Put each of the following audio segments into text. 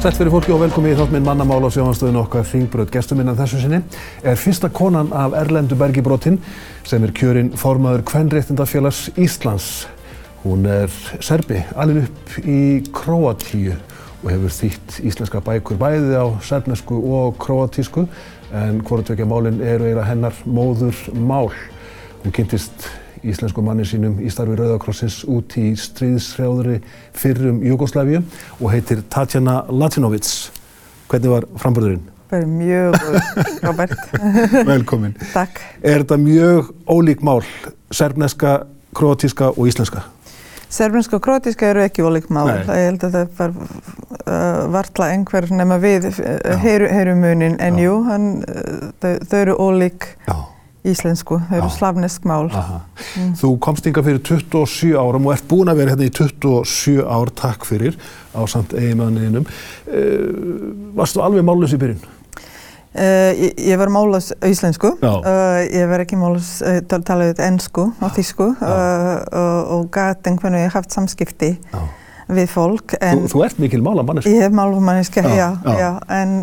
Sætt fyrir fólki og velkomi í þátt minn mannamál á sjónastöðinu okkar Hringbröð. Gestur minna þessu sinni er fyrsta konan af Erlendu Bergibrótin sem er kjörinn formaður Kvenréttindafélags Íslands. Hún er serbi, alveg upp í Kroatíu og hefur þýtt íslenska bækur bæði á serbnesku og kroatísku en hvortvekja málinn eru eiginlega hennar móður mál. Hún kynntist íslensku manni sínum í starfi Rauðakrossins út í stríðshrjáðri fyrrum Jugosláfíu og heitir Tatjana Latinovits. Hvernig var framburðurinn? Bara mjög, Robert. Velkomin. Takk. Er þetta mjög ólík mál, serbneska, kroatíska og íslenska? Serbneska og kroatíska eru ekki ólík mál. Ég held að það var uh, vartla einhver nema við uh, heyru, heyru munin en Já. jú, hann, uh, þau, þau eru ólík Já. Íslensku, þau eru Já. slavnesk mál. Aha. Þú komst inga fyrir 27 árum og ert búin að vera hérna í 27 ár, takk fyrir, á samt eiginmanniðinum. Uh, varstu alveg mállös í byrjun? Uh, ég, ég var málas á íslensku, uh, ég var ekki uh, tal, talaði ennsku og þýsku uh, og, og gat einhvern veginn haft samskipti Já. við fólk. En, Þú, þú ert mikil málamannisk. Ég hef málfumanniska, Já, já, já. en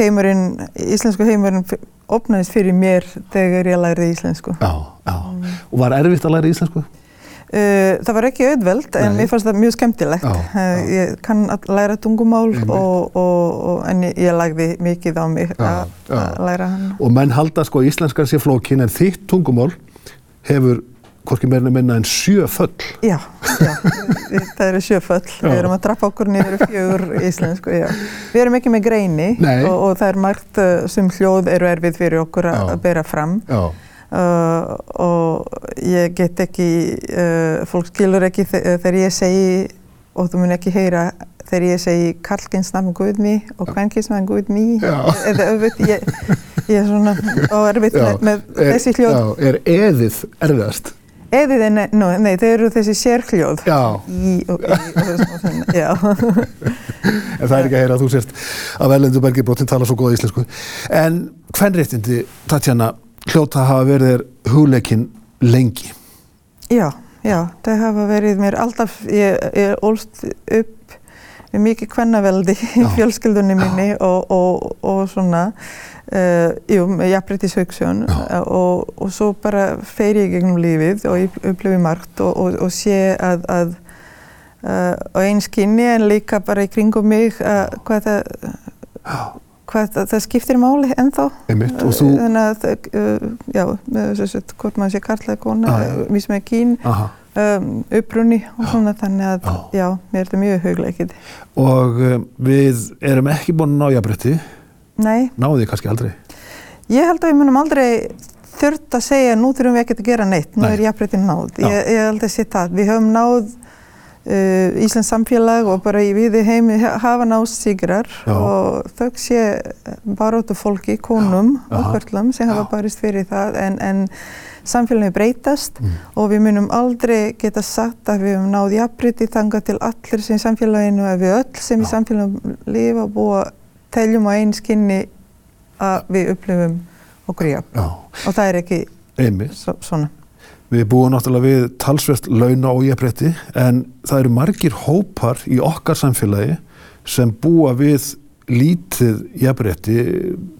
heimurinn, íslensku heimurinn opnaðist fyrir mér þegar ég lærði íslensku. Já, já. Og var erfitt að læra íslensku? Uh, það var ekki auðveld, en Nei. mér fannst það mjög skemmtilegt. Já, Uh, já. ég kann að læra tungumál og, og, og, en ég, ég lagði mikið á mig að læra hann. Og menn halda sko að íslenskan sé flókin en þitt tungumál hefur hvorki meirinu minna en sjö föll. Já, já, það eru sjöföll, við erum að trappa okkur niður fjögur íslensku, já. Við erum ekki með greini og, og það er margt uh, sem hljóð eru erfið fyrir okkur að bera fram. Já. Uh, og ég get ekki, uh, fólk skilur ekki þe- þegar ég segi og þú mun ekki heyra þegar ég segi Karlkins nafn Guðmi og Kvenkins nafn Guðmi eða öfut, ég, ég er svona erfitt Já. með, með þessi hljóð. Já, er eðið erfiðast? Eðið er, ne, no, nei, þeir eru þessi sérhljóð. Já. Í og í og svona, já. En það er ekki að heyra að þú sért að Erlendu Bergibrótin tala svo góða íslensku. En hvernréttindi, Tatjana, hljóta hafa verið þér hugleikin lengi. Já, já, það hafa verið mér alltaf, ég, ég ólst upp með mikið kvennaveldi í fjölskyldunni minni og, og, og svona, uh, jú, með jafnbreytishauksjón Já. og, og svo bara fer ég gegnum lífið og ég upplifi margt og, og, og sé að, að uh, á eins kynni en líka bara í kringum mig uh, hvað það, Já. hvað það, það skiptir máli ennþá. Einmitt. Og þú, Þannig að, uh, já, að hvort maður sé karlæg kona, Já, já. með kín, um, upprunni og svona þannig að Já. já, mér er þetta mjög hugleikið. Og við erum ekki búin að ná jafnrétti, Nei, náðu því kannski aldrei. ég held að við munum aldrei þurft að segja nú þurfum við ekkert að gera neitt, nú Nei. er jafnréttin náð. Ég, ég held að sé það. Við höfum náð uh, Íslands samfélag og bara í viði heimi ha- hafa náðst sigrar Já. og þau sé baróttu fólki, konum Já. og körlum sem hafa Já. barist fyrir það en, en samfélagi breytast Mm. og við munum aldrei geta sagt að við höfum náð jafnrétti þangað til allir sem í samfélaginu að við öll sem í samfélaginu lifa og búa teljum á einn skinni að við upplifum okkur jafn. Já, og það er ekki svo, svona. Við búum náttúrulega við talsvert launa og jafnrétti en það eru margir hópar í okkar samfélagi sem búa við lítið jafnrétti,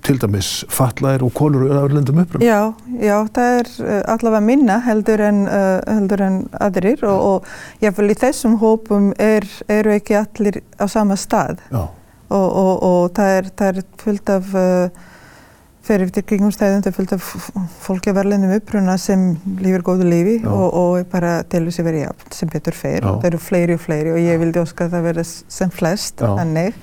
til dæmis fatlaðir og konur úr öðrlendum upprömm. Já, já, það er uh, allavega minna heldur en, uh, heldur en aðrir og, og jáfnvel í þessum hópum er, eru ekki allir á sama stað. Já, og, og, og það, er, það er fullt af uh, fyrir eftir kringumstæðum, það er fullt af fólki af verðlendum uppruna sem lífur góðu lífi Já. og, og bara telur sér verið jafn sem betur fer og það eru fleiri og fleiri og ég vildi óska að það verði sem flest þannig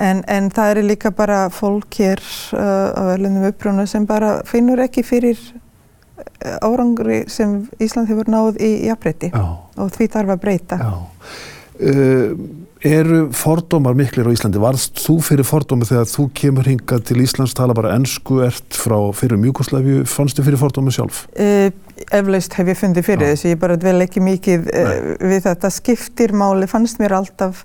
en, en það eru líka bara fólk hér uh, af verðlendum uppruna sem bara finnur ekki fyrir uh, árangri sem Ísland hefur náð í jafnrétti já, og því þarf að breyta. já. Uh, eru fordómar miklir á Íslandi? Varst þú fyrir fordómi þegar þú kemur hingað til Íslands, tala bara ennsku, ert frá fyrir Júkoslæfju, fannstu fyrir fordómi sjálf? Uh, eflaust hef ég fundið fyrir Já. þessu, ég bara dvel ekki mikið uh, við þetta skiptir máli, fannst mér alltaf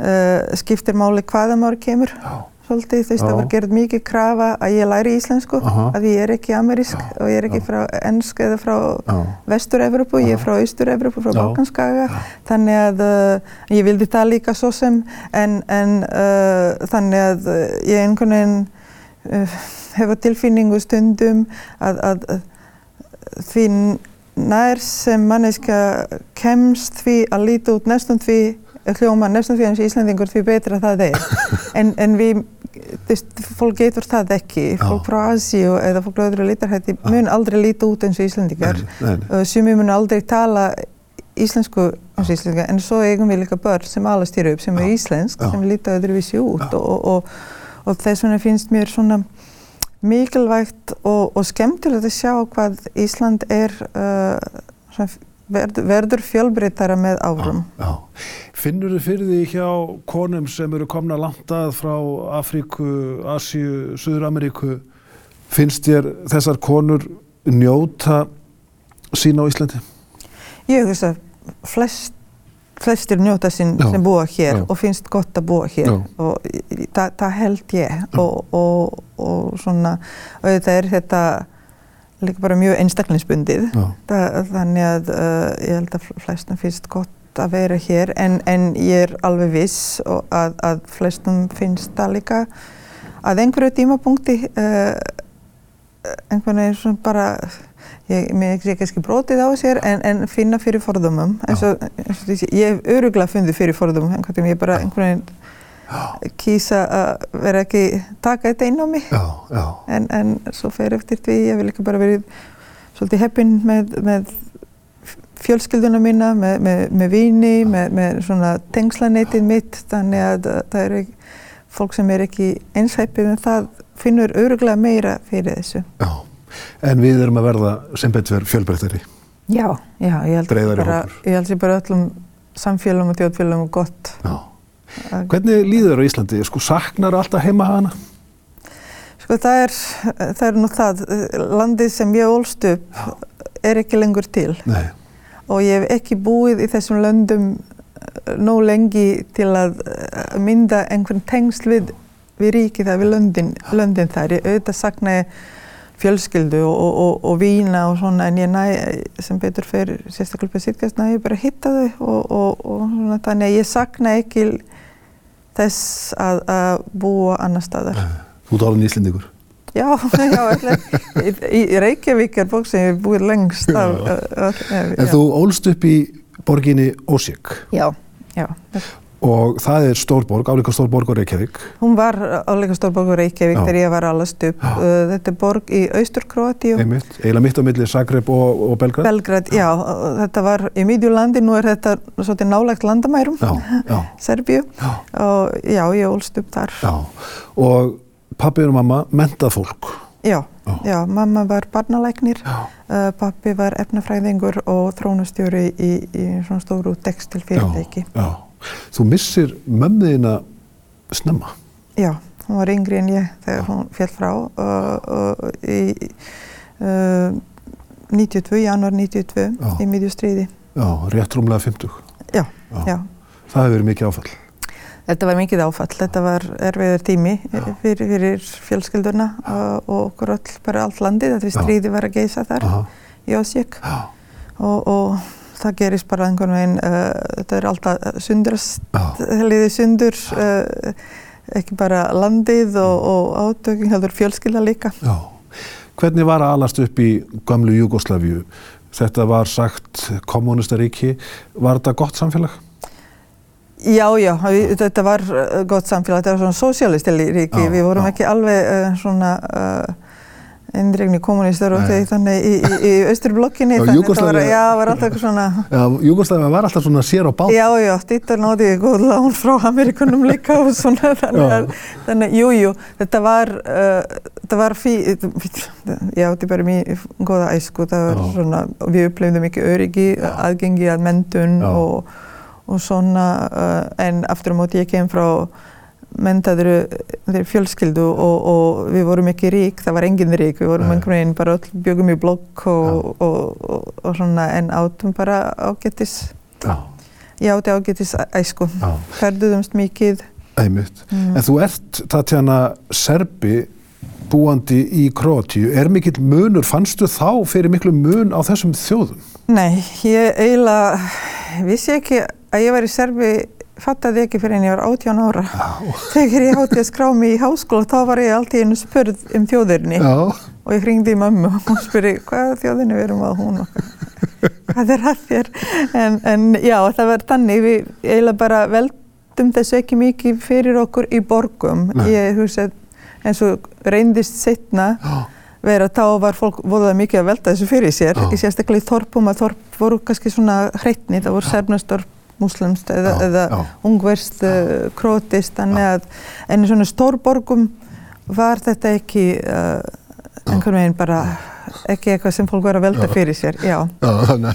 uh, skiptir máli hvaða maður kemur, Já. Svolítið, þú veist, það var gerð mikið krafa að ég læri íslensku, Aha. að ég er ekki amerísk Já, og ég er ekki já. frá ennsk eða frá. Vestur-Evropu, ég er frá Austur-Evropu, frá. Balkanskaga, þannig að uh, ég vildi það líka svo sem, en, en uh, þannig að uh, ég einhvern veginn uh, hefa tilfinningu stundum að, að, að því nær sem manneska kemst því að líta út næstum því hljóma næstum því eins og Íslandingur því betra það er. En, en við þú veist, fólk getur það ekki. Fólk frá Asíu eða fólk frá öðru litarhætti mun aldrei líta út eins og Íslandingar sumi mun aldrei tala íslensku eins og Íslandingar en svo eigum við líka börn sem alast hér upp sem er íslensk sem líta öðruvísi út. Og, og, og þess vegna finnst mér svona mikilvægt og, og skemmtilegt að sjá hvað Ísland er uh, svona verð, verður fjölbreytara með árum. Já. Finnur þið fyrir því hjá konum sem eru komna langt að frá Afríku, Asíu, Suður-Ameríku, finnst þér þessar konur njóta sín á Íslandi? Ég hugsa flest, flestir njóta sín Já. sem búa hér Já. og finnst gott að búa hér Já. og það, það held ég og, og, og svona auðvitað er þetta líka bara mjög einstaklingsbundið. Það, þannig að uh, ég held að fl- flestum finnst gott að vera hér en, en ég er alveg viss að, að flestum finnst það líka að einhverju tímapunkti uh, einhvern veginn svona bara ég, sé kannski brotið á sér en, en finna fyrir forðumum eins og, eins og þessi- ég hef öruglega fundið fyrir forðumum einhvern veginn ég bara einhvern veginn kýsa að vera ekki taka þetta inn á mig Já, já, en, en svo fer eftir því ég vil ekki bara verið svolítið heppinn með, með fjölskylduna mína, með, með, með vini, með, með svona tengslanetið mitt þannig að það eru fólk sem er ekki einsheppið en það finnur öruglega meira fyrir þessu. já. En við erum að verða sem betur fjölbreyttari. Já, já, ég held Breiðari bara, bara öllum samfélagum og þjóðfélagum gott. Já. Hvernig líður á Íslandi? Sko, saknar alltaf heima hana? Sko það er, það er nú það, landið sem ég ólst upp er ekki lengur til. Nei. og ég hef ekki búið í þessum löndum uh, nóg lengi til að uh, mynda einhvern tengsl við, við ríki það, við löndin, löndin þar. Ég auðvitað sakna ég fjölskyldu og, og, og, og vína og svona en ég næ sem betur fyrir sérstaklega upp að sýtkast næ ég bara hitta þau og, og, og svona þannig að ég sakna ekki þess að, að búa annar staðar. Þú ert orðin íslendingur. Já, já, allir. Í, í Reykjavík er bók sem ég búið lengst af. En þú ólst upp í borginni Ósík Já, já. Og það er stór borg, álíka stór borg á Reykjavík. Hún var áleika stórborgur Reykjavík Já. þegar ég var alast upp. Uh, þetta er borg í Austur-Kroatíu, Einmitt, eiginlega mitt á milli Zagreb og, og Belgrad. Belgrad, já, uh, þetta var í miðjulandi, nú er þetta svolítið nálægt landamærum, Já, já, Serbíu já, og já, ég ólst upp þar. já. Og pabbi og mamma mentað fólk. Já, Já. já, mamma var barnalæknir, Já, uh, pappi var efnafræðingur og þrónustjóri í, í svona stóru textilfyrirtæki. já. Þú missir mömmuðina snemma. Já, hún var yngri en ég þegar hún fjall frá og, og í uh, 92, januar 92 Já. í miðjustríði. Já, rétt rúmlega 50. Já, Já. já. Það hefur verið mikið áfall. Þetta var mikið áfall, þetta var erfiður tími fyrir, fyrir fjölskylduna og, og okkur öll, bara allt landið, þetta Já. stríði var að geisa þar í Osijek já, og, og það gerist bara einhvern veginn, uh, þetta er alltaf sundrast, já, liðið sundur, uh, ekki bara landið og, og átöking, heldur fjölskylda líka. já. Hvernig var að alast upp í gamlu Júgoslavíu? Þetta var sagt kommunistaríki. Var þetta gott samfélag? Já, já, við, þetta var uh, gott samfélag, þetta var svona sósjálisti ríki, Já, við vorum já. ekki alveg uh, svona eindregni kommunistar og þeir þannig í, í, í austurblokkinni, Já, þannig þetta var, já, var alltaf eitthvað svona, Já, Júgoslavia var alltaf svona sér á bát. já, já, þetta náði góð lán frá Amerikunum líka og svona, þannig að, þannig, jú, jú, þetta var, uh, þetta var fí, já, þetta bara mjög góða æsku, það var Já. svona, við upplifðum ekki öryggi, aðgengi að mentun Já. og, og svona, uh, en aftur á móti ég kem frá mentaður þeir fjölskyldu og, og við vorum ekki rík, það var engin rík, við vorum einhvern veginn bara öll bjögum í blokk og, og, og, svona en átum bara ágættis, ég átti ágættis æsku, já, ferduðumst mikið. Einmitt. En þú ert, Tatjana, serbi búandi í Kroatíu. Er mikill munur, fannstu þá fyrir miklu mun á þessum þjóðum? Nei, ég eiginlega vissi ekki að ég var í Serbi, fattaði ekki fyrir en ég var 18 ára. Þegar ég hátti að skrá mig í háskóla þá var ég alltaf einu spurð um þjóðirni Já. og ég hringdi í mömmu og hún spurði hvað þjóðinni verum að hún okkar. hvað er að þér? En, en já, það var þannig, við eiginlega bara veldum þessu ekki mikið fyrir okkur í borgum. Nei. Ég hugsa eins og reyndist setna Já. vera þá var fólk voruð mikið að velta þessu fyrir sér Já. í sérstaklega í þorpum að þorp voru kannski svona hreitni, það voru sernastorp muslimst eða, Já, eða já. ungverst, uh, krótist þannig að en í svona stórborgum var þetta ekki uh, einhvern veginn bara ekki eitthvað sem fólk var að velta Já. fyrir sér já. Já,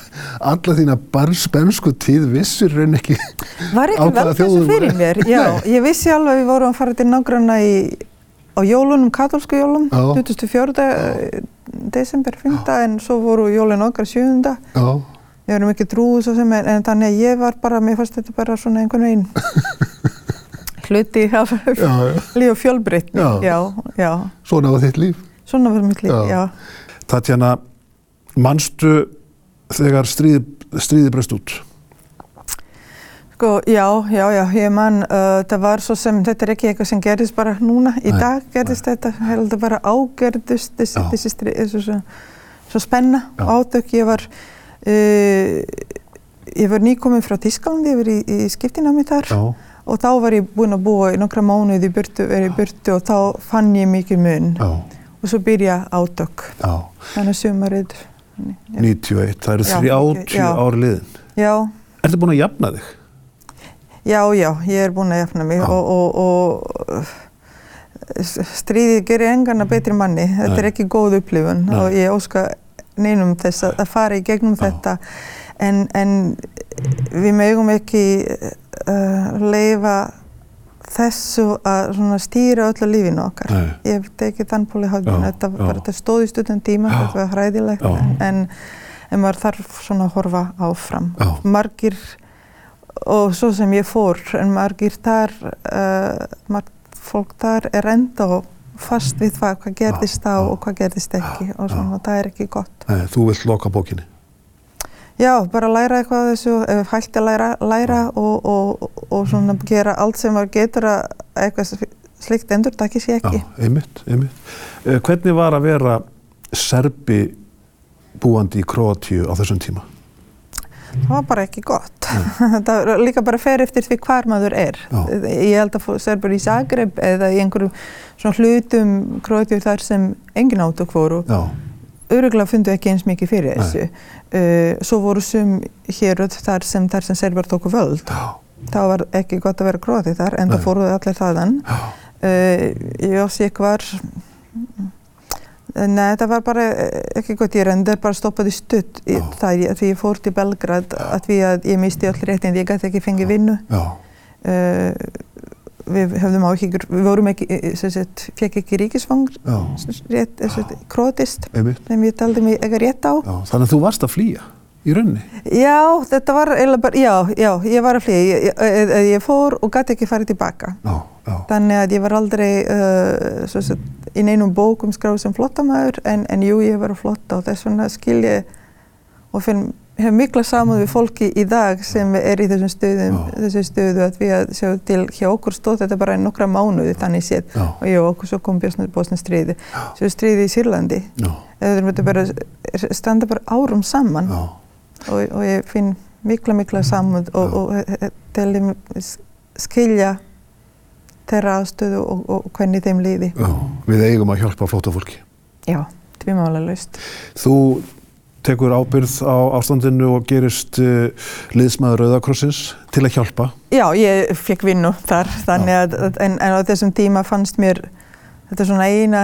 alla þína barnspensku tíð vissur raun ekki var ekki velta þessu fyrir mér já, ég vissi alveg að við vorum að fara til nágranna í á jólunum, katólsku jólum Já. 24. desember 5. en svo voru jólun okkar 7. Við erum ekki trúið svo sem en, en þannig að ég var bara, mér fannst þetta bara svona einhvern veginn hluti af já, já. líf og fjölbreytni. Já. já, já. Svona var þitt líf. Svona var mitt líf, Já. já. Tatjana, manstu þegar stríði, stríði breyst út? Sko, já, já, já, ég man, uh, það var svo sem, þetta er ekki eitthvað sem gerðist bara núna, í Nei, dag gerðist þetta, heldur bara ágerðust þessi, þessi stríð, þessi svo, svo spenna, átök, ég var, ég var nýkominn frá Tísklandi, ég var í, í skiptinámi þar. Já, Og þá var ég búinn að búa í nokkra mánuði burtu, verið burtu og þá fann ég mikið mun. já, Og svo byrja átök, já. þannig sumarið. Já. 91, það eru Já, 30 já. ár liðin. Já, Ertu búin að jafna þig? já, já, ég er búinn að jafna mig og, og, og stríðið gerir engana betri manni. Þetta Nei. er ekki góð upplifun Nei. og ég óska neinum þess að, að fara í gegnum þetta. En, en við megum ekki uh, leifa þessu að stýra öllu lífinu okkar. Nei. Ég hef tekið þann pól í höfðun, Já, þetta, þetta stóð í stundum tíma, Já. þetta var hræðilegt, Já. en, en, maður þarf svona að horfa áfram. Já. Margir, og svo sem ég fór, en margir þar, uh, margt fólk þar er enda fast við það hvað gerðist þá og hvað gerðist ekki og svona, það er ekki gott. Nei, þú vilt loka bókinni. Já, bara læra eitthvað af þessu, ef hægt að læra, læra og, og, og svona gera allt sem maður getur að eitthvað slikt endur takki sér ekki. Já, einmitt, einmitt. Eh, Hvernig var að vera serbi búandi í Kroatíu á þessum tíma? Það var bara ekki gott. það líka bara fer eftir því hvar maður er. Já. Ég held að Serbur í Zagreb eða í einhverjum svona hlutum Kroatíu þar sem engin átök voru, öruglega fundu ekki eins mikið fyrir þessu. Uh, svo voru sum hér þar sem, sem Serbar tóku völd. já, Það var ekki gott að vera Kroati þar, en Nei. það fóruðu allir þaðan. Uh, Jósík var, nei það var bara ekki gott, ég reyndar bara stoppaði stutt í Já. það því ég fór til Belgrad að því að ég misti öll réttin, ég gæti ekki fengið vinnu. já, Uh, við höfðum áhyggjur, við vorum ekki, sagt, fekk ekki ríkisfang, rétt, krótist, sem ég taldi mig ekki rétt á. Já, þannig að þú varst að flýja í rauninni. Já, þetta var bara, já, já, ég var að flýja, ég, ég, ég fór og gæti ekki farið tilbaka. Já, já, Þannig að ég var aldrei uh, sagt, í neinum bókum skráð sem flottamæður en, en jú, ég var að flotta og þess vegna skil ég og finn, hef mikla samúð við fólki í dag sem er í þessum stöðum, þessu stöðu að við að sjá til hjá okkur stóð þetta bara í nokkra mánuði þannig séð. Já, og jú, okkur svo kom bósna stríði, svo stríði í Sýrlandi. þetta bara standa bara árum saman. Og, og ég finn mikla, mikla samúð og, og, og telli skilja þeirra aðstöðu og, og hvernig þeim líði. já. Við eigum að hjálpa flótafólki. Já, tvimála laust. Þú tekur ábyrð á ástandinu og gerist uh, liðsmaður Rauðakrossins til að hjálpa. Já, ég fekk vinnu þar, þannig að, en, en á þessum tíma fannst mér þetta svona eina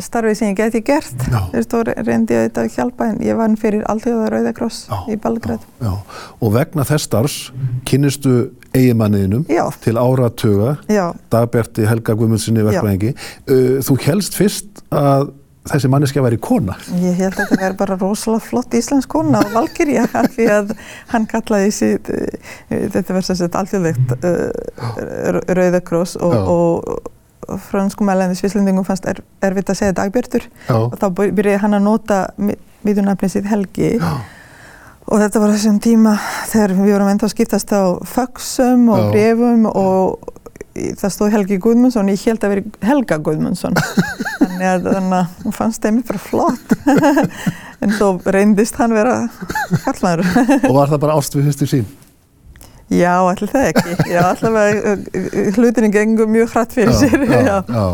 starfið sem ég geti gert. Þú veist, og reyndi ég þetta að hjálpa, en ég vann fyrir Alþjóða Rauðakross í Belgrad. Já, já. Og vegna þess starfs kynnistu eigimanniðinum til áratuga, Dagberti Helga Guðmundssoni verkvæðingi. Uh, þú helst fyrst að þessi manneski að vera í kona? Ég held að þetta verði bara rosalega flott íslensk kona og valkyrja því að hann kallaði sitt, þetta verður sem sagt alþjóðlegt uh, Rauðakross og, og, og franskum meðlega svislendingum fannst er, erfitt að segja dagbjörtur og þá byrjaði hann að nota miðunafni sitt Helgi. Já. Og þetta var þessum tíma þegar við vorum enda að skiptast á faxum og brefum og það stóð Helgi Guðmundsson, ég held að veri Helga Guðmundsson. Þannig að hún fannst það mér bara flott. En þó reyndist hann vera kallmæður Og var það bara ást við fyrstu sín? Já, allir það ekki. Já, allavega hlutinni gengur mjög hratt fyrir já, sér. já, já.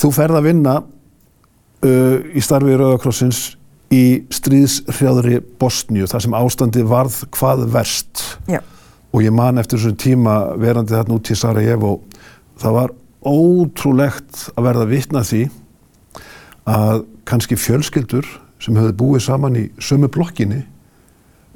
Þú ferð að vinna uh, í starfi Rauðakrossins í stríðshrjáðri Bosníu þar sem ástandi varð hvað verst Já og ég man eftir þessum tíma verandi þarna út í Sarajevo það var ótrúlegt að verða vittna því að kannski fjölskyldur sem höfðu búið saman í sömu blokkinni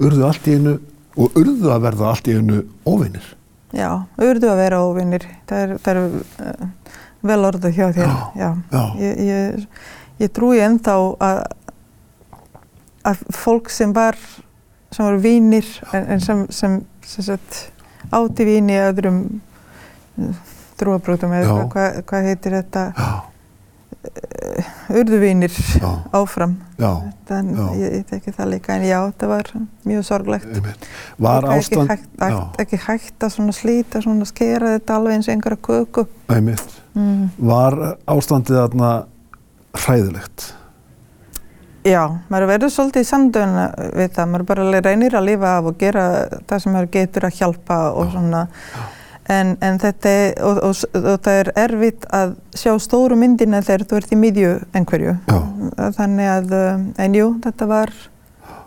urðu allt í einu og urðu að verða allt í einu óvinnir. Já, urðu að vera óvinnir. Það er, það er uh, vel orðið hjá þér. Já, já. já. Ég, ég, ég trúi ennþá að, að fólk sem var, sem var vinnir en, en sem, sem áti vín í öðrum trúabrótum eða hvað hva heitir þetta? Uh, urðuvínir áfram. Þannig að ég veit ekki það líka en já, það var mjög sorglegt. Var ástand ekki hægt, hægt, ekki hægt að slíta svona skera þetta alveg eins og einhverja köku. Mm. var ástandið þarna hræðilegt Já, maður verður svolítið í samdöðuna við það, maður bara reynir að lifa af og gera það sem maður getur að hjálpa og svona. en, en þetta er, og, og, og það er erfitt að sjá stóru myndina þegar þú ert í miðju einhverju. Já. þannig að, en jú, þetta var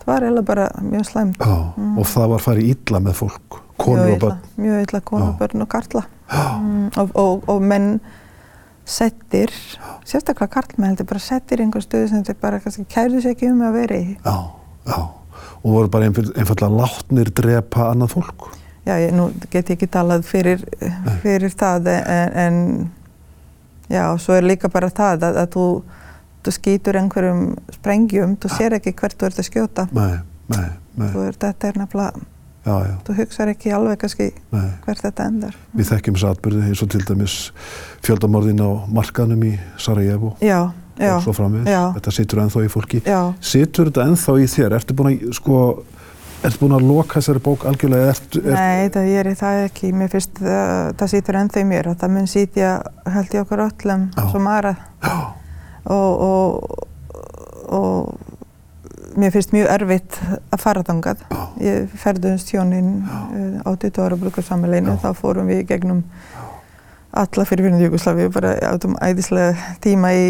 það var eiginlega bara mjög slæmt. Mm. og það var farið ítla með fólk konur og börn. Mjög ítla, konur, börn og karla. Mm, og, og menn settir, sérstaklega karlmenn heldur bara settir einhver stöðu sem þeir bara kærðu sér ekki um að vera í. Já, já, og voru bara einfallega látnir drepa annað fólk. Já, ég, nú get ég ekki talað fyrir, fyrir það en, en já, svo er líka bara það að, að þú, þú skýtur einhverjum sprengjum, þú sér ekki hvert þú ert að skjóta. Nei, nei, nei. Þú er, þetta er nefnilega Já, já. Þú hugsaður ekki alveg kannski Nei. hvert þetta endar. Við þekkjum þess aðbyrði eins og til dæmis fjöldamorðin á markanum í Sarajevo já, og svo framvið. Þetta situr ennþá í fólki. Situr þetta ennþá í þér? Ertu búin að, sko, ertu búin að loka þessari bók algjörlega? Ertu, ertu... Nei, það er það ekki. Mér finnst það, það situr ennþá í mér. Það mun sitja held í okkur öllum sem aðrað. Og, og, og mér finnst mjög erfitt að fara þangað. Ég ferðumst hjónin uh, á 20 ára brukarsammeleginu, þá fórum við gegnum alla fyrirfyrnum Jugosláfi, bara átum æðislega tíma í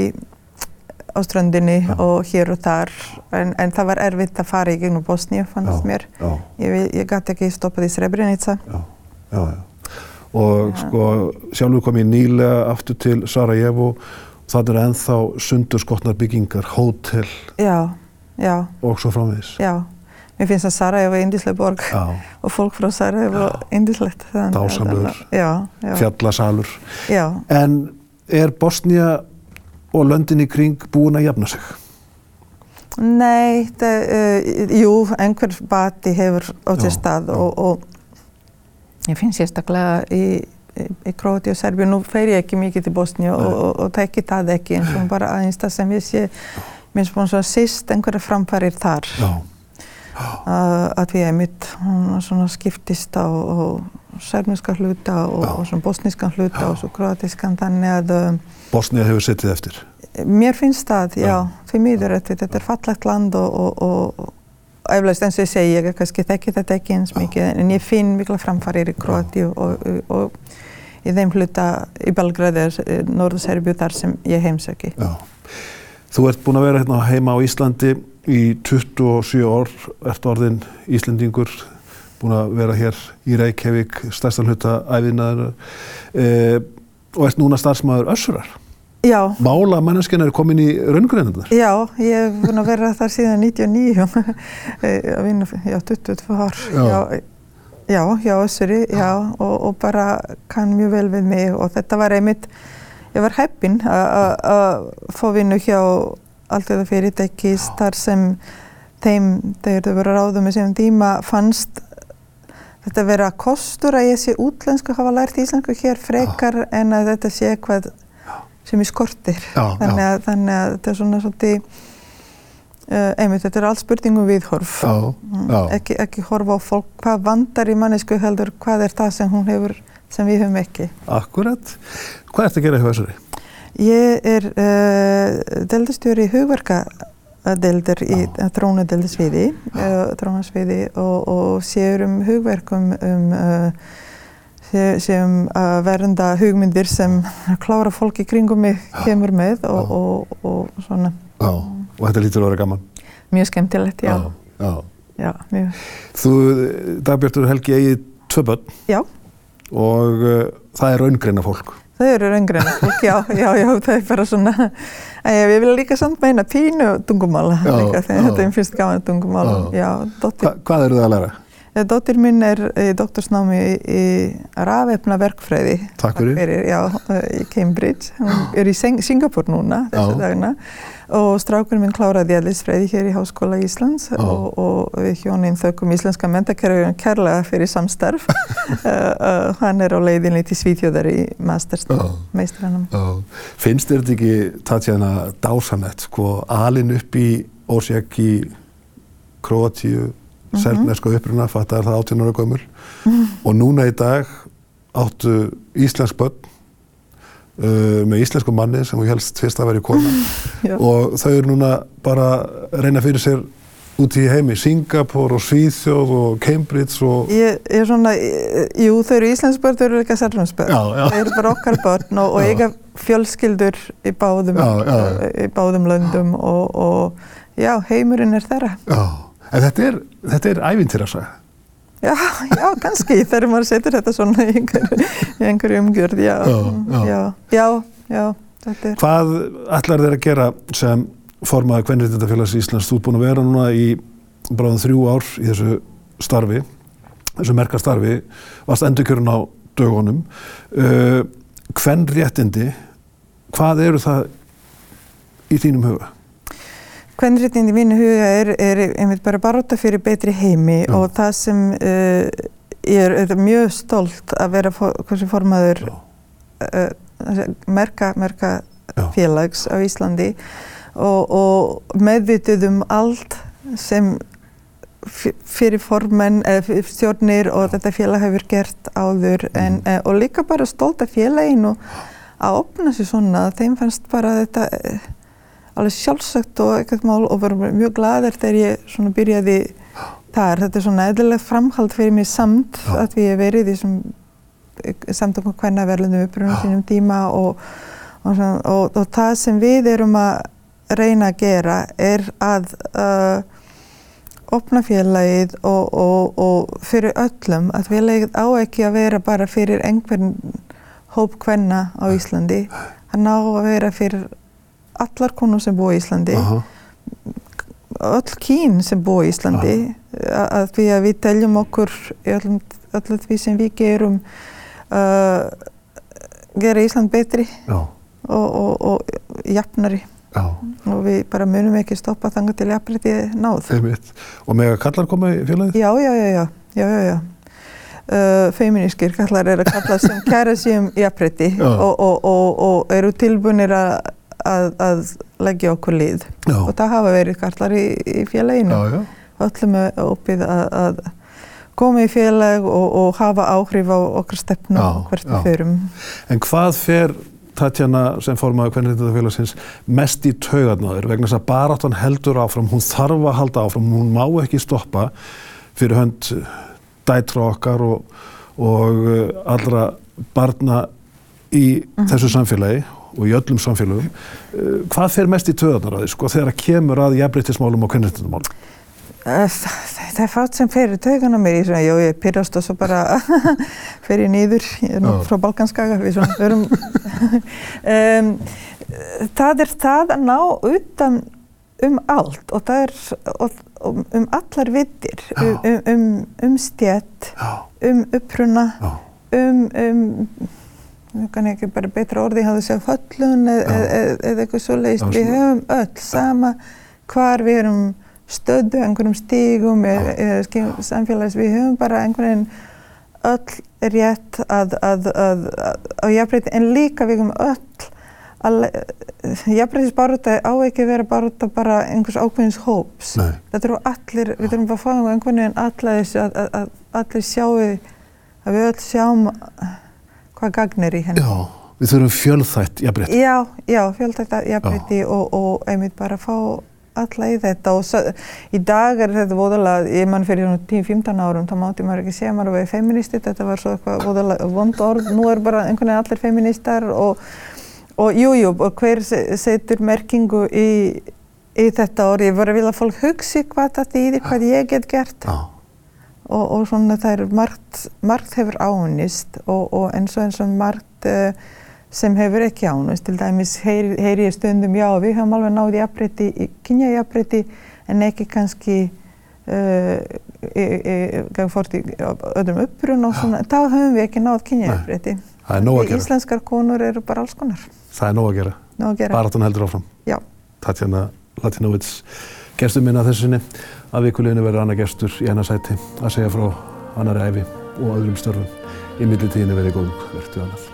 áströndinni já. og hér og þar, en, en það var erfitt að fara í gegnum Bosníu, fannst já, mér. Já. Ég, ég gæti ekki stoppað í Srebrenica. Já, já, já. Og sko, sjálfur kom ég nýlega aftur til Sarajevo, það er ennþá sundurskotnar byggingar, hótel. Já og svo framvegis. Já, mér finnst að Sarajevo er indísleg borg já. og fólk frá Sarajevo er indíslegt. Dásamur, fjallasalur. En er Bosnia og löndin í kring búin að jafna sig? Nei, það, uh, jú, einhver bati hefur á þessu stað og, og ég finn sérstaklega í, í, Króti og Serbíu, nú fer ég ekki mikið til Bosníu og, og, og tekki það ekki eins og bara aðeins það sem við séum mér finnst búin svo að sýst einhverja framfærir þar uh, að við einmitt svona skiptist á sérmjöska hluta og, og svona bosnískan hluta já. og svo kroatískan þannig að um, Bosnia hefur settið eftir? Mér finnst það, já, já því mýður þetta er fallegt land og, og, og eflaust eins og ég segi, ég kannski þekki þetta ekki eins mikið en ég finn mikla framfærir í Kroati og í þeim hluta í Belgradi, Norður-Serbju þar sem ég heimsöki. Já. Þú ert búin að vera hérna heima á Íslandi í 27 ár, ert orðin Íslandingur, búin að vera hér í Reykjavík, stærstan hluta æfinaður e, og ert núna starfsmæður Össurar. Já. Mála manneskinn er komin í raungreinandar. Já, ég hef búin að vera þar síðan 99, að vinna, já, 22 ár. Já. Já, já, Össuri, já, og, og bara kann mjög vel við mig og þetta var einmitt ég var heppin að fá vinnu hjá allt þetta fyrirtækis þar sem þeim, þegar þau voru ráðum með sem tíma, fannst þetta vera kostur að ég sé útlensku hafa lært íslensku hér frekar Já. en að þetta sé eitthvað sem ég skortir. Já, þannig, að, þannig að þetta er svona svolítið Uh, einmitt, þetta er allt spurningum viðhorf. Mm, ekki, ekki horfa á fólk hvað vandar í mannesku heldur hvað er það sem hún hefur sem við höfum ekki Akkurat, hvað ert að gera í Hvaðsari? Ég er uh, deildastjóri í hugverkadeildir í trónadeildisviði uh, trónasviði og, og séur um hugverkum um sem að vernda hugmyndir sem klára fólk í kringum mig kemur með og, og, og svona Já Og þetta lítur að vera gaman? Mjög skemmtilegt, já. Já, já. já mjög. Þú, Dagbjörtur Helgi, eigið tvö börn. Já. Og uh, það er raungreina fólk. Það eru raungreina fólk, já, já, já, það er bara svona, ég vil líka samt meina pínu tungumála líka, þegar þetta er fyrst gaman tungumála, já. Hva, hvað eru það að læra? Dóttir minn er í doktorsnámi í, rafefna verkfræði. Takk fyrir. fyrir. Já, í Cambridge. Hún er í Singapur núna þessu dagina og strákurinn minn kláraði eðlisfræði hér í Háskóla Íslands og, og við hjónin þaukum íslenska mentakerfið kærlega fyrir samstarf. uh, uh, hann er á leiðinni til Svíþjóðar í mastermeistranum. Finnst þér þetta ekki, Tatjana, dásanett, sko, alin upp í Ósjæk í Kroatíu, -hmm. Selmesku uppruna, fattar það 18 ára gömul mm -hmm. og núna í dag áttu íslensk börn uh, með íslensku manni sem hún helst fyrst að vera í kona og þau eru núna bara að reyna fyrir sér út í heimi, Singapur og Svíþjóð og Cambridge og... Ég er svona, jú þau eru íslensk börn, þau eru líka særlumsbörn, þau eru bara okkar börn og, og eiga fjölskyldur í báðum, já, já. Í báðum löndum og, og já, heimurinn er þeirra. Já. En þetta er, þetta er ævintýrasa. Já, já, kannski þegar maður setur þetta svona í einhverju einhver umgjörð, já, já, já, já, þetta er. Hvað ætlar þeir að gera sem formaði Kvenriðtindafélags Íslands? Þú er búin að vera núna í bráðan þrjú ár í þessu starfi, þessu merka starfi, varst endurkjörun á dögunum. Uh, Kvenriðtindi, hvað eru það í þínum huga? Kvennréttindi í mínu huga er, er einmitt bara baróta fyrir betri heimi Já. og það sem uh, ég er, er mjög stolt að vera hversu formaður uh, merka, merka félags á Íslandi og, og meðvitið um allt sem fyrir formenn, eða stjórnir og þetta félag hefur gert áður en, mm. og líka bara stolt af félagin og að opna sér svona, þeim fannst bara þetta alveg sjálfsagt og ekkert mál og var mjög gladur þegar ég svona byrjaði þar. Þetta er svona eðlilegt framhald fyrir mig samt Já. að við hefum verið í svona samtökum hvernig verðlunum uppröðum sínum tíma og, og, svona, og, og það sem við erum að reyna að gera er að uh, opna félagið og fyrir öllum að félagið á ekki að vera bara fyrir einhvern hóp hvenna á Íslandi. Það ná að vera fyrir allar konur sem búa í Íslandi -huh. öll kín sem búa í Íslandi að því að við teljum okkur öllum því sem við gerum uh, gera Ísland betri og, og, og jafnari Já. og við bara munum ekki stoppa þangar til jafnrétti náð Einmitt. Og með að kallar koma í félagið? Já, já, já, já, já, já, já. Uh, feminískir kallar er að kalla sem kæra sér um og, og, og eru tilbúinir að að, að leggja okkur já. og það hafa verið karlar í, í félaginu. Já, öllum er opið að, að koma í félag og, og hafa áhrif á okkar stefnu hvert við förum. En hvað fer Tatjana sem formaði Kvenriðindafélagsins mest í taugarnáður vegna þess að baráttan heldur áfram, hún þarf að halda áfram, hún má ekki stoppa fyrir hönd dætra okkar og, og uh, allra barna í mm -hmm. þessu samfélagi og í öllum samfélögum. Eh, hvað fer mest í töðanar að því sko þegar það kemur að jafnbreytismálum og kynntundumálum? Eh, það er fátt sem fer í töðana mér í svona, já ég pyrrast og svo bara fer ég nýður, ég er nú frá Balkanskaga, við svona förum. um, það er það að ná utan um allt og það er og, um allar vittir, um, um, um stjætt, um uppruna, um kann ekki bara betra orði hafa þess að föllun eð, Já. eð, eða eitthvað svo leiðist. Við höfum öll sama hvar við erum stöðu, einhverjum stígum eða eða skil- samfélags. Við höfum bara einhvern veginn öll rétt að, að, að, að, að jafnbreyta en líka við höfum öll að jafnbreytisbaróta á ekki að vera baróta bara einhvers ákveðins hóps. Nei. Þetta eru allir, við þurfum bara að fá einhvern veginn að, að, að allir sjáu, að við öll sjáum hvað gagnir í henni. Já, við þurfum fjölþætt jafnrétt. Já, já, fjöldætta jafnrétti og, og einmitt bara fá alla í þetta. Og svo, í dag er þetta voðalega, ég mann fyrir 10-15 árum, þá mátti maður ekki segja að maður verið feministi, þetta var svo eitthvað voðalega vond orð, nú er bara einhvern veginn allir feministar og, og jú, jú, og hver se- setur merkingu í, í þetta orð, ég var að vilja að fólk hugsi hvað þetta þýðir, hvað ég get gert. Já, og, og svona það er margt, margt hefur ánist og, og eins og eins og margt uh, sem hefur ekki ánist. Til dæmis heyri, heyri ég stundum já við höfum alveg náð jafnbreytti, kynjajafnbreytti en ekki kannski uh, e, e, e, fórt í öðrum upprun og svona, þá höfum við ekki náð kynjajafnbreytti. það er nóg að gera. Íslenskar konur eru bara alls konar. Það er nóg að gera. Nóg að gera. Baráttan heldur áfram. Já. Tatjana Latinovits, gestur minna þessu sinni. Að vikuleginu verður annar gestur í hennar sæti að segja frá annari æfi og öðrum störfum. Í millitíðinu verið góðum, verður annað.